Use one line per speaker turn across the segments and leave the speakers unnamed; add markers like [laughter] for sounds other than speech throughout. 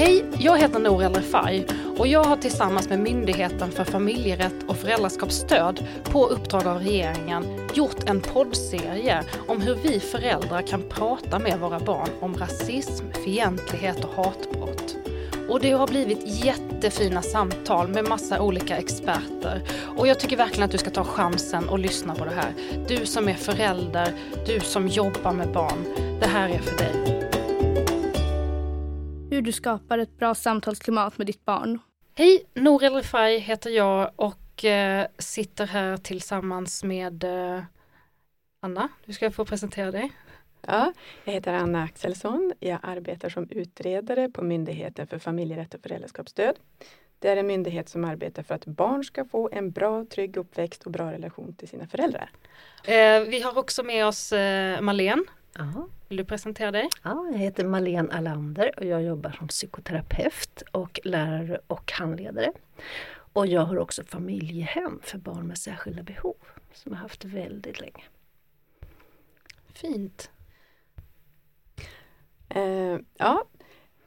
Hej, jag heter Nour El Refai och jag har tillsammans med Myndigheten för familjerätt och föräldraskapsstöd på uppdrag av regeringen gjort en poddserie om hur vi föräldrar kan prata med våra barn om rasism, fientlighet och hatbrott. Och det har blivit jättefina samtal med massa olika experter. Och jag tycker verkligen att du ska ta chansen och lyssna på det här. Du som är förälder, du som jobbar med barn. Det här är för dig
hur du skapar ett bra samtalsklimat med ditt barn.
Hej, Nour El Refai heter jag och eh, sitter här tillsammans med eh, Anna. Du ska få presentera dig.
Ja, jag heter Anna Axelsson. Jag arbetar som utredare på Myndigheten för familjerätt och föräldraskapsstöd. Det är en myndighet som arbetar för att barn ska få en bra, trygg uppväxt och bra relation till sina föräldrar.
Eh, vi har också med oss eh, Malene
Aha.
Vill du presentera dig?
Ja, jag heter Malene Alander och jag jobbar som psykoterapeut och lärare och handledare. Och jag har också familjehem för barn med särskilda behov som jag haft väldigt länge.
Fint.
Eh, ja,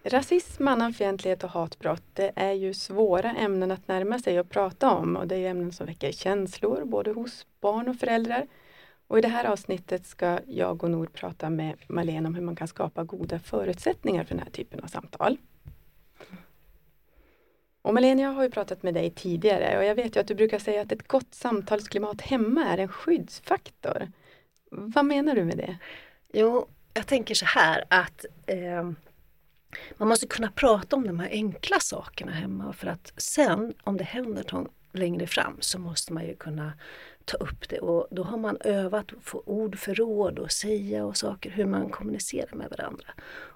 rasism, annanfientlighet och hatbrott det är ju svåra ämnen att närma sig och prata om och det är ämnen som väcker känslor både hos barn och föräldrar och I det här avsnittet ska jag och Nor prata med Malena om hur man kan skapa goda förutsättningar för den här typen av samtal. Och Malena, jag har ju pratat med dig tidigare och jag vet ju att du brukar säga att ett gott samtalsklimat hemma är en skyddsfaktor. Vad menar du med det?
Jo, jag tänker så här att eh, man måste kunna prata om de här enkla sakerna hemma för att sen om det händer längre fram så måste man ju kunna ta upp det och då har man övat att få ord för råd och säga och saker, hur man kommunicerar med varandra.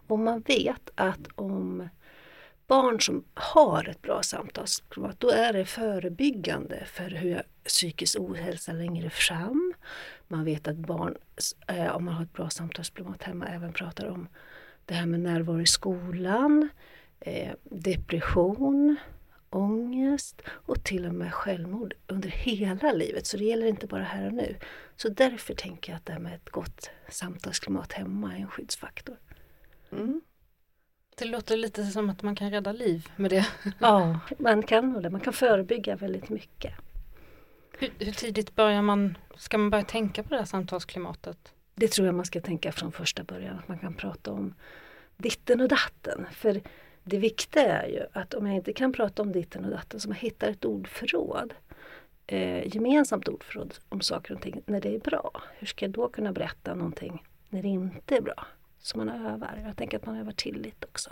Och man vet att om barn som har ett bra samtalsklimat, då är det förebyggande för hur psykisk ohälsa längre fram. Man vet att barn, eh, om man har ett bra samtalsklimat hemma, även pratar om det här med närvaro i skolan, eh, depression, ångest och till och med självmord under hela livet. Så det gäller inte bara här och nu. Så därför tänker jag att det här med ett gott samtalsklimat hemma är en skyddsfaktor.
Mm. Det låter lite som att man kan rädda liv med det. [laughs]
Ja, man kan nog det. Man kan förebygga väldigt mycket.
Hur, hur, tidigt börjar man, ska man börja tänka på det här samtalsklimatet?
Det tror jag man ska tänka från första början, att man kan prata om ditten och datten. För det viktiga är ju att om jag inte kan prata om ditten och datten så man hittar ett ordförråd. Eh, gemensamt ordförråd om saker och ting när det är bra. Hur ska jag då kunna berätta någonting när det inte är bra? Så man övar. Jag tänker att man övar tillit också.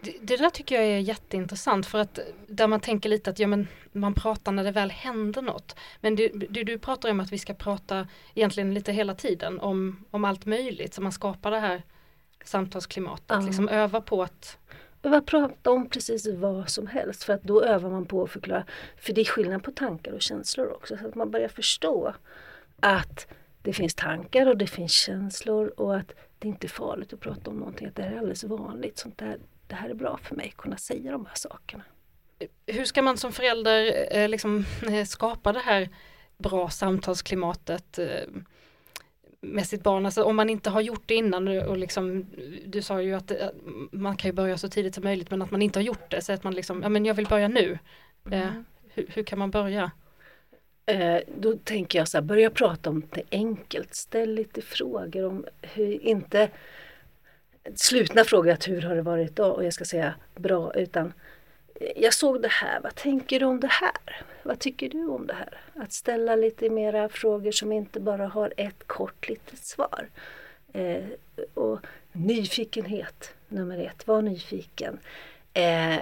Det, det, där tycker jag är jätteintressant för att där man tänker lite att ja, men man pratar när det väl händer något. Men du, du, du pratar om att vi ska prata egentligen lite hela tiden om, om allt möjligt så man skapar det här samtalsklimatet. Ja. Liksom öva på att
behöva prata om precis vad som helst för att då övar man på att förklara. För det är skillnad på tankar och känslor också. Så att man börjar förstå att det finns tankar och det finns känslor och att det inte är farligt att prata om någonting. Att det här är alldeles vanligt. Sånt där, det här är bra för mig, att kunna säga de här sakerna.
Hur ska man som förälder eh, liksom, eh, skapa det här bra samtalsklimatet? Eh, Eh, med sitt barn, alltså om man inte har gjort det innan och liksom, du sa ju att man kan ju börja så tidigt som möjligt men att man inte har gjort det, så att man liksom, ja men jag vill börja nu. Mm. Eh, hur, hur, kan man börja?
Eh, då tänker jag så här, börja prata om det enkelt, ställ lite frågor om hur, inte slutna frågor, att hur har det varit då? Och jag ska säga bra, utan jag såg det här, vad tänker du om det här? Vad tycker du om det här? Att ställa lite mera frågor som inte bara har ett kort litet svar. Eh, och nyfikenhet, nummer ett, var nyfiken. Eh,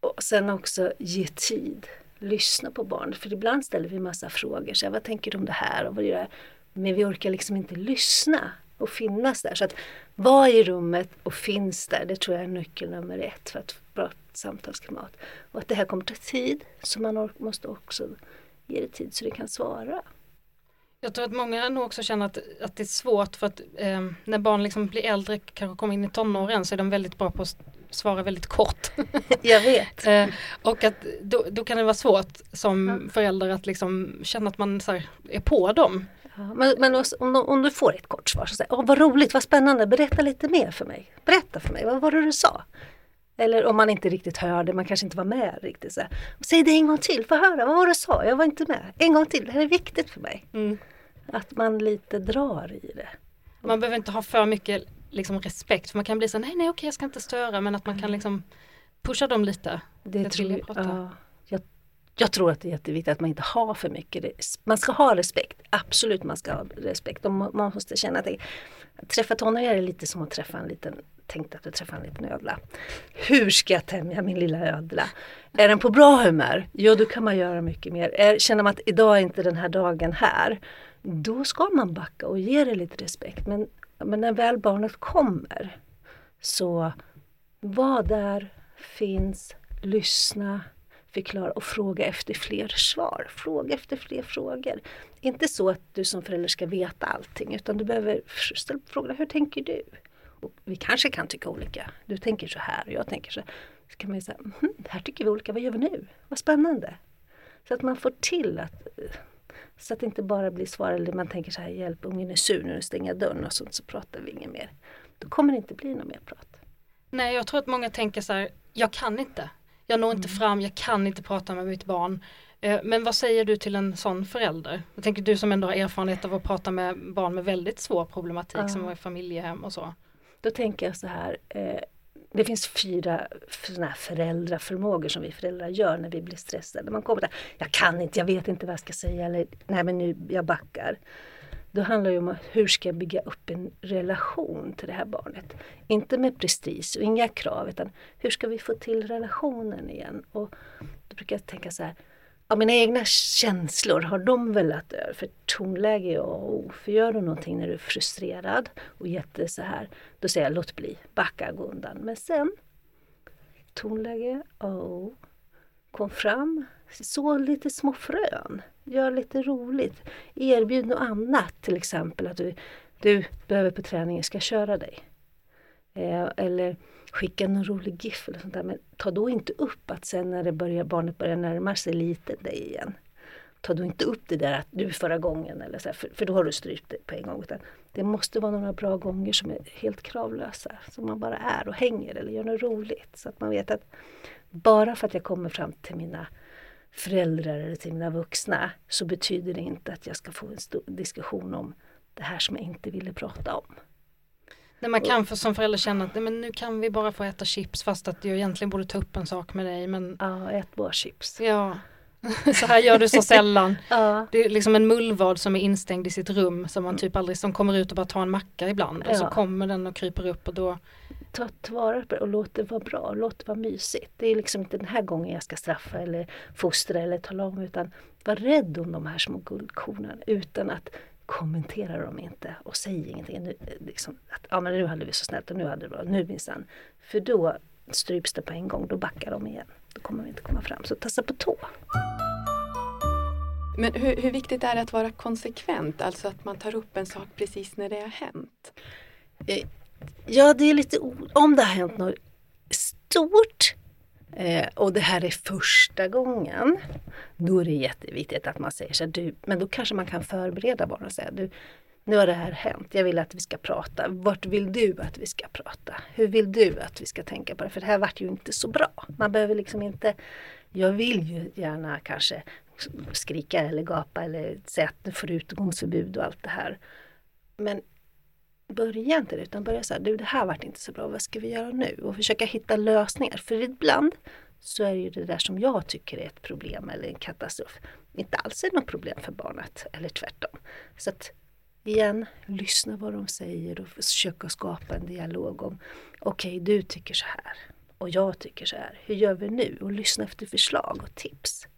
och sen också ge tid, lyssna på barnet. För ibland ställer vi massa frågor, så här, vad tänker du om det här? Och vad gör det? Men vi orkar liksom inte lyssna och finnas där. Så att vara i rummet och finns där, det tror jag är nyckel nummer ett för att samtalsklimat. Och att det här kommer ta tid, så man måste också ge det tid så det kan svara.
Jag tror att många nog också känner att, att det är svårt för att eh, när barn liksom blir äldre, kanske kommer in i tonåren, så är de väldigt bra på att svara väldigt kort. [laughs]
Jag vet.
eh, och att då, då, kan det vara svårt som ja. förälder att liksom känna att man här, är på dem.
Ja, men, men om, om, du får ett kort svar, så säg, Åh, vad roligt, vad spännande, berätta lite mer för mig. Berätta för mig, vad var det du sa? Eller om man inte riktigt hörde, man kanske inte var med riktigt. Så här. Säg det en gång till, få höra, vad var det du sa? Jag var inte med. En gång till, det här är viktigt för mig.
Mm.
Att man lite drar i det.
Man behöver inte ha för mycket liksom, respekt för man kan bli så nej nej okej jag ska inte störa men att man kan liksom pusha dem lite.
Det
Jag
tror,
prata.
ja, jag, jag tror att det är jätteviktigt att man inte har för mycket. Man ska ha respekt, absolut man ska ha respekt. Man man måste känna att det, att träffa tonåringar är lite som att träffa en liten, Tänkte att du träffade en liten ödla. Hur ska jag tämja min lilla ödla? Är den på bra humör? Ja, då kan man göra mycket mer. Är, känner man att idag är inte den här dagen här, då ska man backa och ge det lite respekt. Men, men när väl barnet kommer, så var där, finns, lyssna, förklara och fråga efter fler svar. Fråga efter fler frågor. Inte så att du som förälder ska veta allting utan du behöver ställa frågorna, hur tänker du? Vi kanske kan tycka olika. Du tänker så här och jag tänker så här. Så kan man ju säga, "Mhm, här tycker vi olika, vad gör vi nu? Vad spännande. Så att man får till att så att det inte bara blir svar eller man tänker så här, hjälp ungen är sur nu, stänger jag dörren och sånt så pratar vi inget mer. Då kommer det inte bli något mer prat.
Nej jag tror att många tänker så här, jag kan inte. Jag når inte fram, jag kan inte prata med mitt barn. Eh, Men vad säger du till en sån förälder? Jag tänker du som ändå har erfarenhet av att prata med barn med väldigt svår problematik
Ja.
som var i familjehem och så.
Då tänker jag så här, eh, det finns fyra såna här föräldraförmågor som vi föräldrar gör när vi blir stressade. Man kommer där, jag kan inte, jag vet inte vad jag ska säga eller nej men nu, jag backar. Då handlar det om hur ska jag bygga upp en relation till det här barnet. Inte med prestige och inga krav utan hur ska vi få till relationen igen? Och då brukar jag tänka så här, ja, mina egna känslor, har de velat dö? För tonläge A och O. För gör du någonting när du är frustrerad och jätte så här, då säger jag låt bli, backa, gå undan. Men sen, tonläge A och O. Kom fram, så lite små frön. Gör lite roligt. Erbjud något annat, till exempel att du, du behöver på träningen, ska köra dig? Eh, eller skicka någon rolig GIF eller sånt där. Men ta då inte upp att sen när det börjar, barnet börjar närma sig lite dig igen. Ta då inte upp det där att du förra gången eller så här, för, för då har du strypt det på en gång. Utan det måste vara några bra gånger som är helt kravlösa. Som man bara är och hänger eller gör något roligt. Så att man vet att bara för att jag kommer fram till mina föräldrar eller till mina vuxna så betyder det inte att jag ska få en stor diskussion om det här som jag inte ville prata om.
När man kan för, som förälder känna att nej, men nu kan vi bara få äta chips fast att jag egentligen borde ta upp en sak med dig men
Ja, ät bara chips.
ja, [laughs] så här gör du så sällan. [laughs]
Ja,
Det är liksom en mullvad som är instängd i sitt rum som man typ aldrig, som kommer ut och bara tar en macka ibland och så kommer den och kryper upp och då
ta tillvara på det och låt det vara bra, låt det vara mysigt. Det är liksom inte den här gången jag ska straffa eller fostra eller tala om utan var rädd om de här små guldkornen utan att kommentera dem inte och säg ingenting. Nu, eh, liksom, att, ja men nu hade vi så snällt och nu hade det bra, nu minsann. För då stryps det på en gång, då backar de igen. Då kommer vi inte komma fram. Så tassa på tå.
Men hur, hur viktigt är det att vara konsekvent? Alltså att man tar upp en sak precis när det har hänt.
Ja, det är lite om det har hänt något stort eh, och det här är första gången. Då är det jätteviktigt att man säger så här, du, men då kanske man kan förbereda barnen och säga, du, nu har det här hänt, jag vill att vi ska prata. Vart vill du att vi ska prata? Hur vill du att vi ska tänka på det? För det här vart ju inte så bra. Man behöver liksom inte, jag vill ju gärna kanske skrika eller gapa eller säga att nu får du utegångsförbud och allt det här. Men börja inte det utan börja så här, du det här vart inte så bra, vad ska vi göra nu? Och försöka hitta lösningar. För ibland så är det ju det där som jag tycker är ett problem eller en katastrof inte alls är något problem för barnet eller tvärtom. Så att igen, lyssna vad de säger och försöka skapa en dialog om okej, du tycker så här och jag tycker så här. Hur gör vi nu? Och lyssna efter förslag och tips.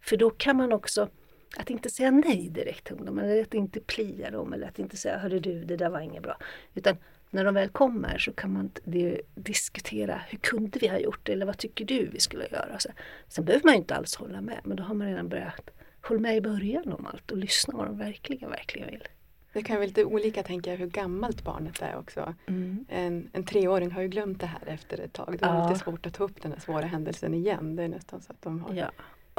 För då kan man också att inte säga nej direkt till ungdomen, eller att inte plia dem eller att inte säga hörru du, det där var inget bra. Utan när de väl kommer så kan man di- diskutera hur kunde vi ha gjort det eller vad tycker du vi skulle göra. Så, sen behöver man ju inte alls hålla med men då har man redan börjat hålla med i början om allt och lyssna vad de verkligen, verkligen vill.
Det kan vara lite olika tänker jag hur gammalt barnet är också.
Mm.
En, en treåring har ju glömt det här efter ett tag. Det är
Ja.
lite svårt att ta upp den här svåra händelsen igen. Det är nästan så att de har
Ja.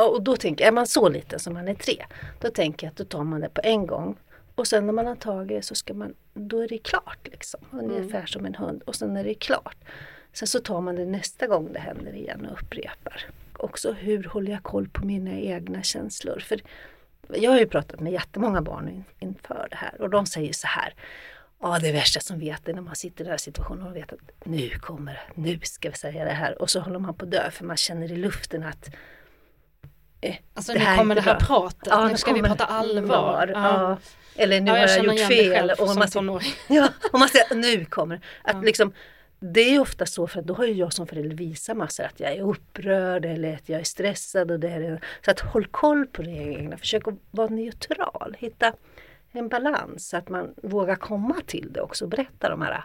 Och då tänker jag, är man så liten som man är tre, då tänker jag att då tar man det på en gång. Och sen när man har tagit det så ska man, då är det klart liksom. Ungefär som en hund och sen är det klart. Sen så tar man det nästa gång det händer igen och upprepar. Också hur håller jag koll på mina egna känslor? För jag har ju pratat med jättemånga barn inför det här och de säger så här. Ja, det värsta som vet är när man sitter i den här situationen och vet att nu kommer nu ska vi säga det här. Och så håller man på att dö för man känner i luften att
eh, Alltså nu kommer det här bra. pratet, ja, nu ska vi prata allvar. Ja.
Ja. Eller nu ja, jag har jag gjort fel. Och man, [laughs] ja, och man säger nu kommer att liksom det är ofta så för att då har ju jag som förälder visat massor att jag är upprörd eller att jag är stressad. Och det är, så att håll koll på det egna, försök att vara neutral. Hitta en balans så att man vågar komma till det också och berätta de här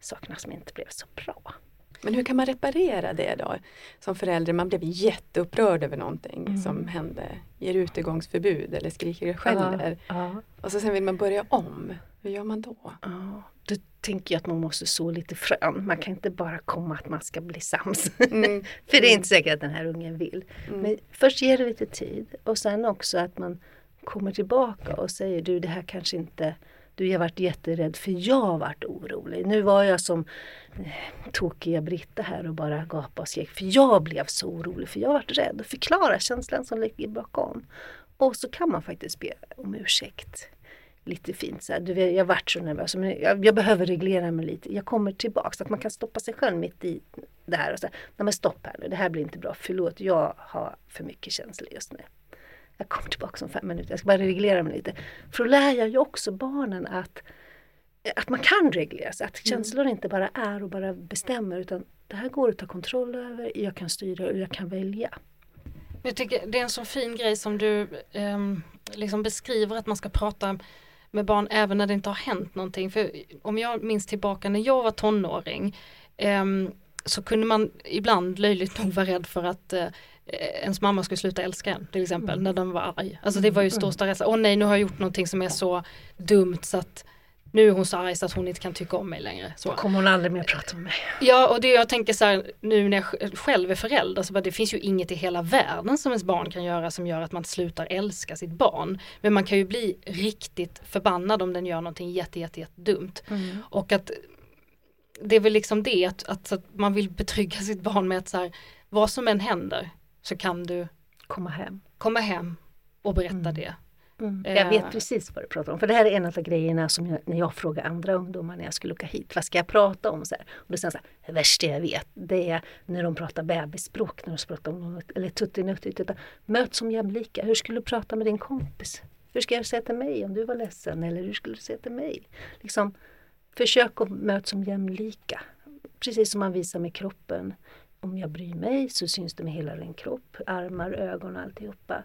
sakerna som inte blev så bra.
Men hur kan man reparera det då? Som förälder, man blev jätteupprörd över någonting mm. som hände, ger utegångsförbud eller skriker och skäller. Ja, ja. Och så sen vill man börja om. Hur gör man då?
Ja, då tänker jag att man måste så lite frön. Man kan inte bara komma att man ska bli sams. Mm. [laughs] För det är inte säkert att den här ungen vill. Mm. Men först ger det lite tid och sen också att man kommer tillbaka och säger du det här kanske inte du, jag varit jätterädd för jag varit orolig. Nu var jag som eh, tokiga Britta här och bara gapade och skrek för jag blev så orolig för jag varit rädd. Förklara känslan som ligger bakom. Och så kan man faktiskt be om ursäkt. Lite fint så här, du jag varit så nervös, men jag, jag, behöver reglera mig lite. Jag kommer tillbaks. så att man kan stoppa sig själv mitt i det här och säga, nej men stopp här nu, det här blir inte bra, förlåt, jag har för mycket känslor just nu jag kommer tillbaka om fem minuter, jag ska bara reglera mig lite. För då lär jag ju också barnen att, att man kan reglera sig, att mm. känslor inte bara är och bara bestämmer utan det här går att ta kontroll över, jag kan styra och jag kan välja.
Jag tycker det är en så fin grej som du eh, liksom beskriver att man ska prata med barn även när det inte har hänt någonting. För om jag minns tillbaka när jag var tonåring eh, så kunde man ibland löjligt nog vara rädd för att eh, Eh, ens mamma skulle sluta älska en till exempel mm. när den var arg. Alltså det var ju mm. största rädslan, åh nej nu har jag gjort någonting som är så dumt så att nu är hon så arg så att hon inte kan tycka om mig längre. Så.
Då kommer hon aldrig mer prata med mig.
Ja och det jag tänker så här nu när jag själv är förälder så bara, det finns ju inget i hela världen som ens barn kan göra som gör att man slutar älska sitt barn. Men man kan ju bli riktigt förbannad om den gör någonting jätte jätte, jätte dumt. Mm. Och att det är väl liksom det att, att, att man vill betrygga sitt barn med att så här, vad som än händer så kan du
komma hem,
komma hem och berätta mm. det.
Mm. Jag vet precis vad du pratar om. För det här är en av grejerna som jag, när jag frågar andra ungdomar när jag skulle åka hit. Vad ska jag prata om? Så här. Och då säger så här, det värsta jag vet det är när de pratar bebisspråk. När de pratar om något, eller tuttinutti. Möt som jämlika. Hur skulle du prata med din kompis? Hur ska jag säga till mig om du var ledsen? Eller hur skulle du säga till mig? Liksom, försök att möta som jämlika. Precis som man visar med kroppen om jag bryr mig så syns det med hela din kropp, armar, ögon och alltihopa.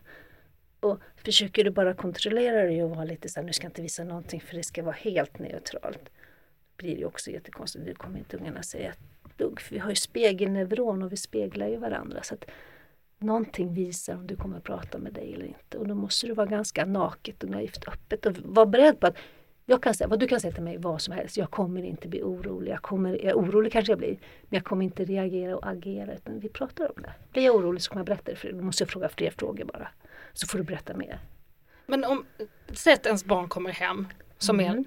Och försöker du bara kontrollera dig och vara lite så här, nu ska jag inte visa någonting för det ska vara helt neutralt. blir det också jättekonstigt, du kommer inte ungarna säga ett dugg. För vi har ju spegelneuron och vi speglar ju varandra. Så att någonting visar om du kommer prata med dig eller inte. Och då måste du vara ganska naket och naivt öppet och vara beredd på att jag kan säga, vad du kan säga till mig vad som helst. Jag kommer inte bli orolig. Jag kommer, jag orolig kanske jag blir. Men jag kommer inte reagera och agera. Utan vi pratar om det. Blir jag orolig så kommer jag berätta det för dig. Då måste jag fråga fler frågor bara. Så får du berätta mer.
Men om, säg att ens barn kommer hem som mm. är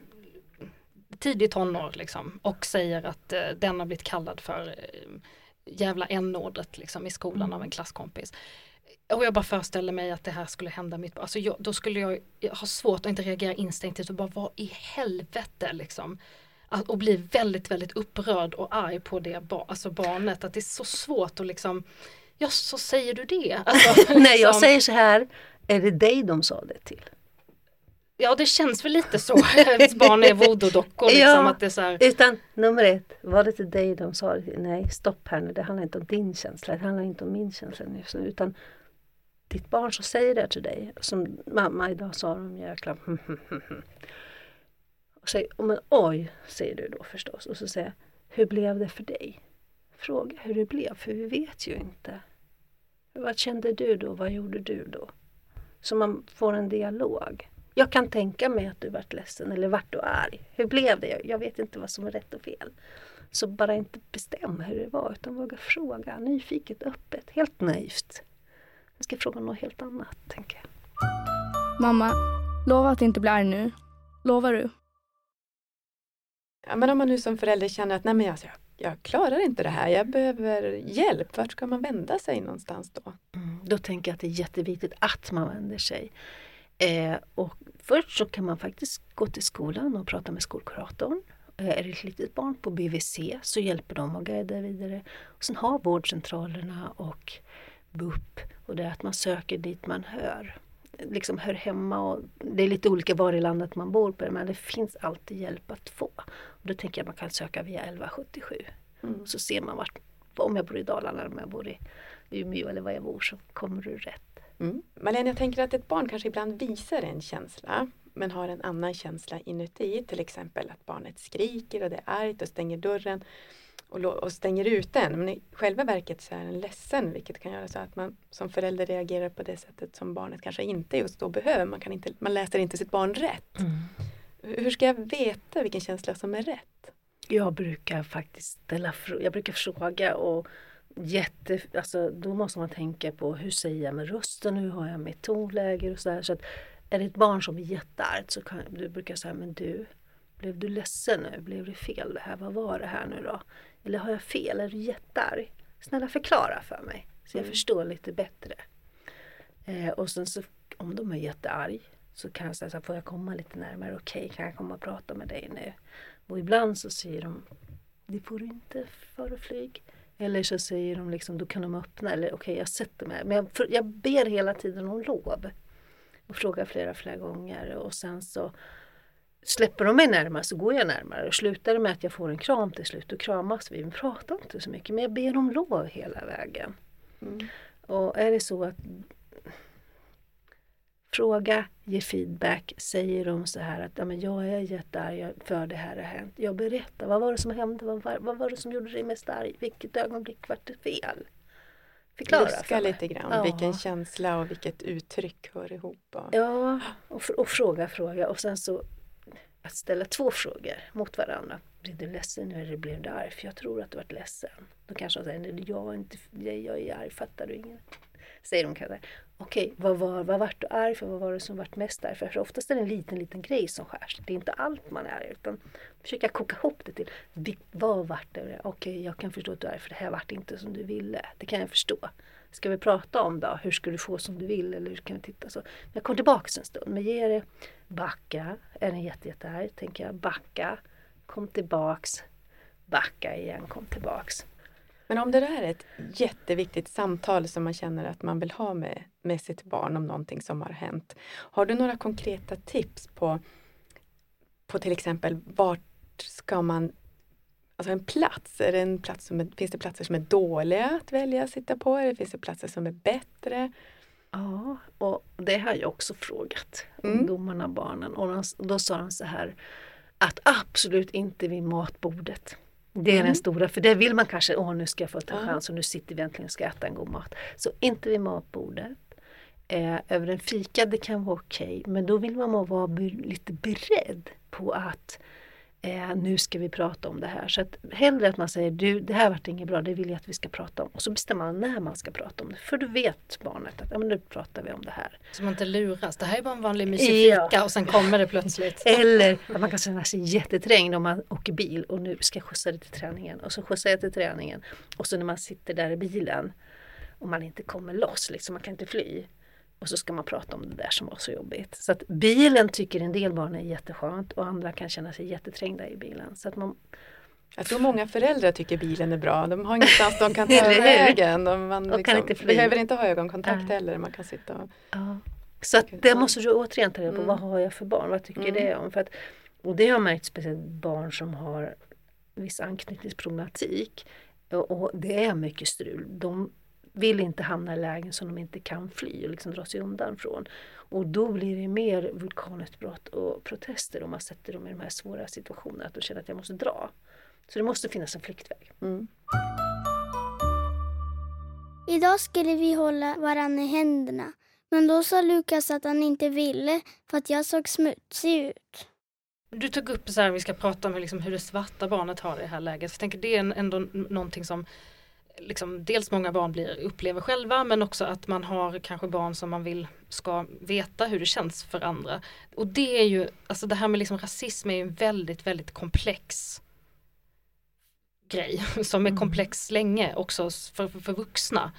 tidigt tonår liksom och säger att eh, den har blivit kallad för eh, jävla n-ordet liksom i skolan mm. av en klasskompis och jag bara föreställer mig att det här skulle hända mitt Alltså jag, då skulle jag ha svårt att inte reagera instinktivt och bara vad i helvete liksom. Att, och bli väldigt väldigt upprörd och arg på det alltså barnet. Att det är så svårt att liksom Ja så säger du det. Alltså, [laughs] [laughs]
Nej jag säger så här Är det dig de sa det till?
Ja det känns väl lite så. Ens barn är voodoo-dockor. [laughs] Liksom, ja, att det är så här...
Utan nummer ett, var det till dig de sa det till? Nej stopp här nu, det handlar inte om din känsla, det handlar inte om min känsla nu. Utan ditt barn som säger det till dig, som mamma idag sa de jäkla hmm, hmm, hmm, och säger, men oj, säger du då förstås. Och så säger hur blev det för dig? Fråga hur det blev, för vi vet ju inte. Vad kände du då? Vad gjorde du då? Så man får en dialog. Jag kan tänka mig att du vart ledsen eller vart du arg. Hur blev det? Jag vet inte vad som är rätt och fel. Så bara inte bestäm hur det var utan våga fråga nyfiket, öppet, helt naivt. Jag ska fråga något helt annat, tänker jag.
Mamma, lova att inte bli arg nu. Lovar du?
Ja, men om man nu som förälder känner att nej men alltså, jag, jag klarar inte det här, jag behöver hjälp. Vart ska man vända sig någonstans då?
Mm, då tänker jag att det är jätteviktigt att man vänder sig. Eh, och först så kan man faktiskt gå till skolan och prata med skolkuratorn. Eh, är det ett litet barn på BVC så hjälper de att guida vidare. Och sen har vårdcentralerna och BUP och det är att man söker dit man hör. Liksom hör hemma och det är lite olika var i landet man bor på men det finns alltid hjälp att få. Och då tänker jag att man kan söka via 1177. Mm. Så ser man vart, om jag bor i Dalarna eller om jag bor i Umeå eller var jag bor så kommer du rätt.
Mm. Malena, jag tänker att ett barn kanske ibland visar en känsla men har en annan känsla inuti. Till exempel att barnet skriker och det är argt och stänger dörren och, och stänger ut den. Men i själva verket så är den ledsen vilket kan göra så att man som förälder reagerar på det sättet som barnet kanske inte just då behöver. Man, kan inte, man läser inte sitt barn rätt. Mm. Hur ska jag veta vilken känsla som är rätt?
Jag brukar faktiskt ställa jag brukar fråga och jätte, alltså då måste man tänka på hur säger jag med rösten, hur har jag mitt tonläge och sådär. Så att är det ett barn som är jätteargt så kan du brukar säga, men du, blev du ledsen nu? Blev det fel det här? Vad var det här nu då? Eller har jag fel? Är du jättearg? Snälla förklara för mig så jag mm. förstår lite bättre. Eh, och sen så om de är jättearg så kan jag säga så här, får jag komma lite närmare? Okej, okay, kan jag komma och prata med dig nu? Och ibland så säger de, det får du inte före flyg. Eller så säger de liksom, då kan de öppna. Eller okej, okay, jag sätter mig. Men jag, jag ber hela tiden om lov. Och frågar flera, flera gånger. Och sen så släpper de mig närmare så går jag närmare. Och slutar med att jag får en kram till slut, då kramas vi. Vi pratar inte så mycket, men jag ber om lov hela vägen. Mm. Och är det så att Fråga, ge feedback, säger de så här att ja, men jag är jättearg för det här har hänt. Jag berättar, vad var det som hände? Vad var, vad var det som gjorde dig mest arg? Vilket ögonblick var det fel?
Förklara Luska lite grann, ja. vilken känsla och vilket uttryck hör ihop. Och...
Ja, och, och fråga, fråga och sen så att ställa två frågor mot varandra. Blir du ledsen nu eller blev du arg? För jag tror att du varit ledsen. Då kanske de säger, jag är, inte, jag är arg, fattar du inget? Säger de kanske. Okej, vad var, vad vart du arg för? Vad var det som vart mest arg för? För oftast är det en liten, liten grej som skärs. Det är inte allt man är arg utan försöka koka ihop det till vad vart det? Okej, jag kan förstå att du är arg för det här vart inte som du ville. Det kan jag förstå. Ska vi prata om då? Hur ska du få som du vill? Eller hur kan vi titta så? Jag kommer tillbaks en stund. Men ge det backa. Är den jätte, jättearg? Tänker jag backa. Kom tillbaks. Backa igen, kom tillbaks.
Men om det där är ett jätteviktigt samtal som man känner att man vill ha med, med sitt barn om någonting som har hänt. Har du några konkreta tips på, på till exempel vart ska man Alltså en plats, är det en plats som är, finns det platser som är dåliga att välja att sitta på? Eller finns det platser som är bättre?
Ja, och det har jag också frågat mm. ungdomarna, barnen. Och då sa de så här att absolut inte vid matbordet. Det är mm. den stora, för det vill man kanske, åh nu ska jag få ta en chans och nu sitter vi äntligen och ska äta en god mat. Så inte vid matbordet. Eh, över en fika, det kan vara okej, okay, men då vill man vara lite beredd på att eh, nu ska vi prata om det här. Så att hellre att man säger du, det här vart inget bra, det vill jag att vi ska prata om. Och så bestämmer man när man ska prata om det. För då vet barnet att ja, men nu pratar vi om det här.
Så man inte luras, det här är bara en vanlig mysig fika ja. och sen kommer det plötsligt. [laughs]
Eller att man kan känna sig jätteträngd om man åker bil och nu ska jag skjutsa dig till träningen. Och så skjutsar jag till träningen. Och så när man sitter där i bilen och man inte kommer loss, liksom, man kan inte fly. Och så ska man prata om det där som var så jobbigt. Så att bilen tycker en del barn är jätteskönt och andra kan känna sig jätteträngda i bilen. Så att man
jag tror många föräldrar tycker bilen är bra. De har ingenstans de kan [laughs] ta vägen. De, man liksom, kan inte behöver inte ha ögonkontakt Nej. heller. Man kan sitta och...
Ja. Så att det måste du återigen ta reda på. Mm. Vad har jag för barn? Vad tycker mm. det om? För att, och det har jag märkt speciellt barn som har viss anknytningsproblematik. Och, och det är mycket strul. De vill inte hamna i lägen som de inte kan fly och liksom dra sig undan från. Och då blir det mer vulkanutbrott och protester om man sätter dem i de här svåra situationerna, att de känner att jag måste dra. Så det måste finnas en flyktväg. Mm.
Idag skulle vi hålla varandra i händerna. Men då sa Lukas att han inte ville för att jag såg smutsig ut.
Du tog upp så här, vi ska prata om liksom hur det svarta barnet har det i det här läget. Jag tänker det är ändå någonting som liksom, dels många barn blir, upplever själva men också att man har kanske barn som man vill ska veta hur det känns för andra. Och det är ju, alltså det här med liksom rasism är ju en väldigt, väldigt komplex grej [laughs] som är komplex länge också för, för, för vuxna.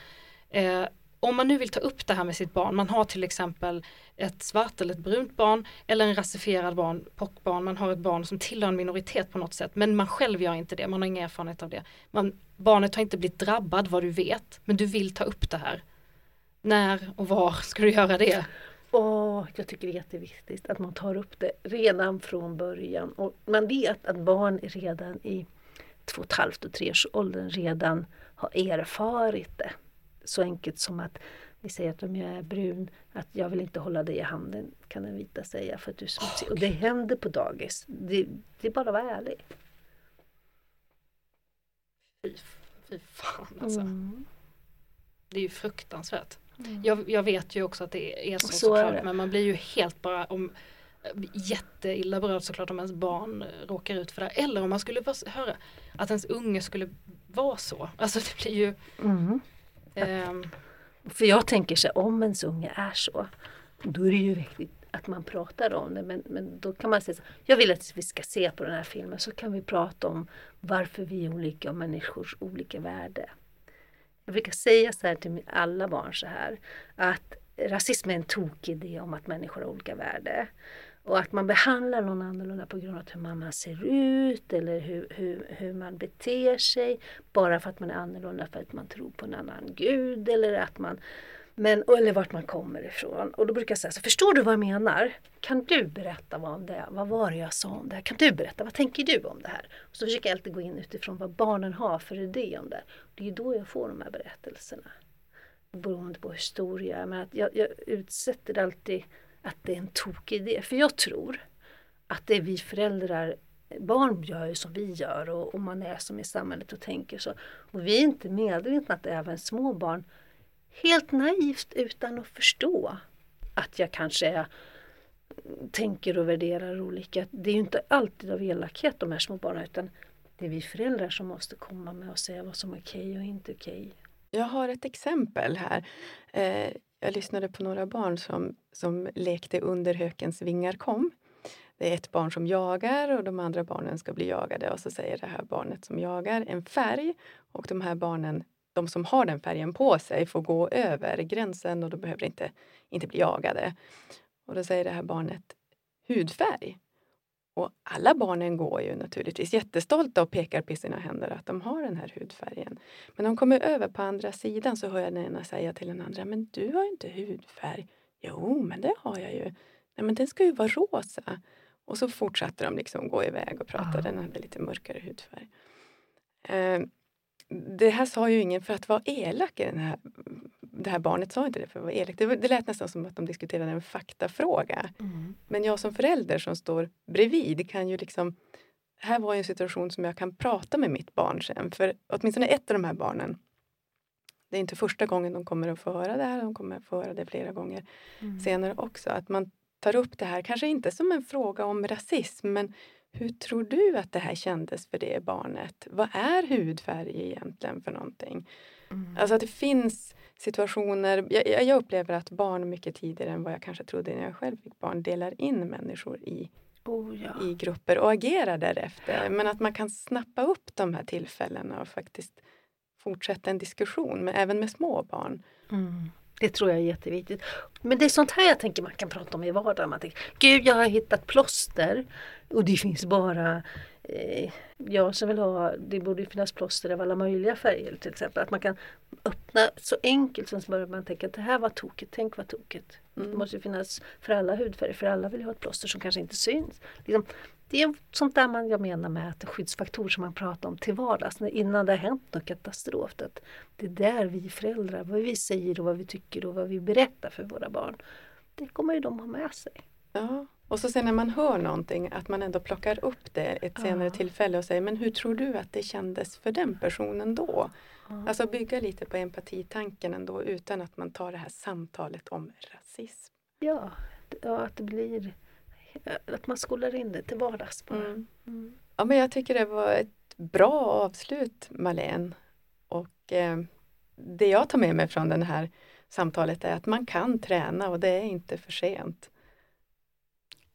Eh, om man nu vill ta upp det här med sitt barn, man har till exempel ett svart eller ett brunt barn eller en rasifierad barn, pockbarn, man har ett barn som tillhör en minoritet på något sätt men man själv gör inte det, man har ingen erfarenhet av det. Man, barnet har inte blivit drabbad vad du vet men du vill ta upp det här. När och var ska du göra det?
Åh, jag tycker det är jätteviktigt att man tar upp det redan från början. Och man vet att barn redan i två och ett halvt och tre års åldern redan har erfarit det. Så enkelt som att vi säger att om jag är brun, att jag vill inte hålla dig i handen, kan den vita säga, för att du är smutsig. Och det händer på dagis. Det, det är bara att vara ärlig.
Fy, fy fan alltså.
Mm.
Det är ju fruktansvärt.
Mm.
Jag, jag vet ju också att det är så,
Så
såklart
är
men man blir ju helt bara om jätteilla berörd såklart om ens barn råkar ut för det. Eller om man skulle höra att ens unge skulle vara så. Alltså det blir ju
Mm.
Um,
För jag tänker så om ens unge är så, då är det ju viktigt att man pratar om det. Men, men då kan man säga så jag vill att vi ska se på den här filmen så kan vi prata om varför vi är olika och människors olika värde. Jag brukar säga så här till alla barn så här, att rasism är en tokig idé om att människor har olika värde. Och att man behandlar någon annorlunda på grund av hur man ser ut eller hur, hur, hur man beter sig. Bara för att man är annorlunda för att man tror på en annan gud eller att man men, eller vart man kommer ifrån. Och då brukar jag säga så förstår du vad jag menar? Kan du berätta vad, om det, vad var det jag sa om det här? Kan du berätta, vad tänker du om det här? Och så försöker jag alltid gå in utifrån vad barnen har för idé om det. Det är ju då jag får de här berättelserna. Beroende på hur stor jag är. Men att jag, jag utsätter alltid att det är en tokig idé. För jag tror att det är vi föräldrar Barn gör ju som vi gör och, och man är som i samhället och tänker så. Och vi är inte medvetna att även små barn helt naivt utan att förstå att jag kanske är, tänker och värderar olika. Det är ju inte alltid av elakhet de här små barnen utan det är vi föräldrar som måste komma med och säga vad som är okej och inte okej.
Jag har ett exempel här. Eh, jag lyssnade på några barn som, som lekte under hökens vingar kom. Det är ett barn som jagar och de andra barnen ska bli jagade och så säger det här barnet som jagar en färg och de här barnen, de som har den färgen på sig får gå över gränsen och de behöver inte, inte bli jagade. Och då säger det här barnet hudfärg. Och alla barnen går ju naturligtvis jättestolta och pekar på sina händer att de har den här hudfärgen. Men de kommer över på andra sidan så hör jag den ena säga till den andra, men du har ju inte hudfärg. Jo, men det har jag ju. Nej, men den ska ju vara rosa. Och så fortsatte de liksom gå iväg och prata.
Ah.
Den hade lite mörkare hudfärg. Eh, det här sa ju ingen för att vara elak i den här det här barnet sa inte det för att vara elak. Det, det lät nästan som att de diskuterade en faktafråga. Men jag som förälder som står bredvid kan ju liksom... Här var en situation som jag kan prata med mitt barn sen. För åtminstone ett av de här barnen, det är inte första gången de kommer att få höra det här, de kommer att få höra det flera gånger senare också. Att man tar upp det här, kanske inte som en fråga om rasism, men hur tror du att det här kändes för det barnet? Vad är hudfärg egentligen för någonting? Alltså att det finns situationer, jag, jag upplever att barn mycket tidigare än vad jag kanske trodde när jag själv fick barn delar in människor i,
Oh, ja.
i grupper och agerar därefter. Men att man kan snappa upp de här tillfällena och faktiskt fortsätta en diskussion, men även med små barn.
Mm. Det tror jag är jätteviktigt. Men det är sånt här jag tänker man kan prata om i vardagen. Man tänker, Gud jag har hittat plåster och det finns bara jag som vill ha, det borde finnas plåster av alla möjliga färger till exempel. Att man kan öppna så enkelt som börjar man tänka att det här var tokigt, tänk vad tokigt. Det måste finnas för alla hudfärger, för alla vill ju ha ett plåster som kanske inte syns. Liksom, det är sånt där man, jag menar med att skyddsfaktor som man pratar om till vardags, innan det har hänt något katastrof. Det är där vi föräldrar, vad vi säger och vad vi tycker och vad vi berättar för våra barn. Det kommer ju de ha med sig.
Ja. Och så sen när man hör någonting, att man ändå plockar upp det ett senare
Ja.
tillfälle och säger, men hur tror du att det kändes för den personen då? Alltså bygga lite på empatitanken ändå utan att man tar det här samtalet om rasism.
Ja, ja att det blir att man skolar in det till vardags bara.
Mm.
Mm.
Ja, men jag tycker det var ett bra avslut, Malene. Och eh, det jag tar med mig från det här samtalet är att man kan träna och det är inte för sent.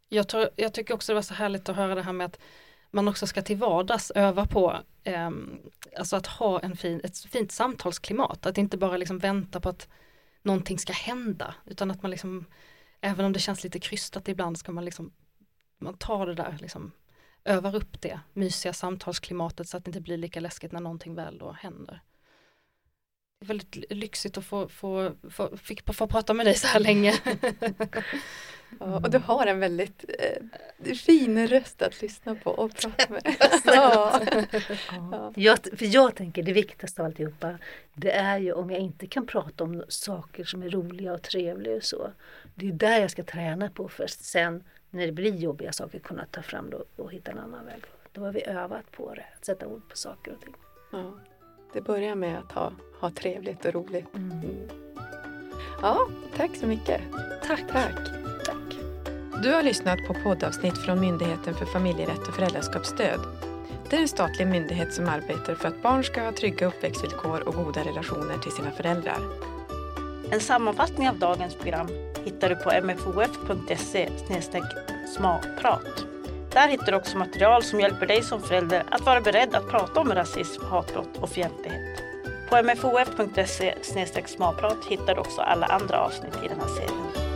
Jag, tror, jag tycker också det var så härligt att höra det här med att man också ska till vardags öva på eh, alltså att ha en fin, ett fint samtalsklimat, att inte bara liksom vänta på att någonting ska hända utan att man liksom även om det känns lite krystat ibland ska man liksom man tar det där liksom övar upp det mysiga samtalsklimatet så att det inte blir lika läskigt när någonting väl då händer. Det är väldigt lyxigt att få, få, få, fick, få prata med dig så här länge. [laughs]
Ja, och du har en väldigt eh, fin röst att lyssna på och prata med. [laughs] ja.
Ja. Jag, för jag tänker det viktigaste av alltihopa det är ju om jag inte kan prata om saker som är roliga och trevliga och så. Det är där jag ska träna på först sen när det blir jobbiga saker kunna ta fram det och hitta en annan väg. Då har vi övat på det, att sätta ord på saker och ting.
Ja, det börjar med att ha, ha trevligt och roligt.
Mm.
Mm. Ja, tack så mycket.
Tack.
Tack. tack. Du har lyssnat på poddavsnitt från Myndigheten för familjerätt och föräldraskapsstöd. Det är en statlig myndighet som arbetar för att barn ska ha trygga uppväxtvillkor och goda relationer till sina föräldrar.
En sammanfattning av dagens program hittar du på mfof.se smalprat. Där hittar du också material som hjälper dig som förälder att vara beredd att prata om rasism, hatbrott och fientlighet. På mfof.se smalprat hittar du också alla andra avsnitt i den här serien.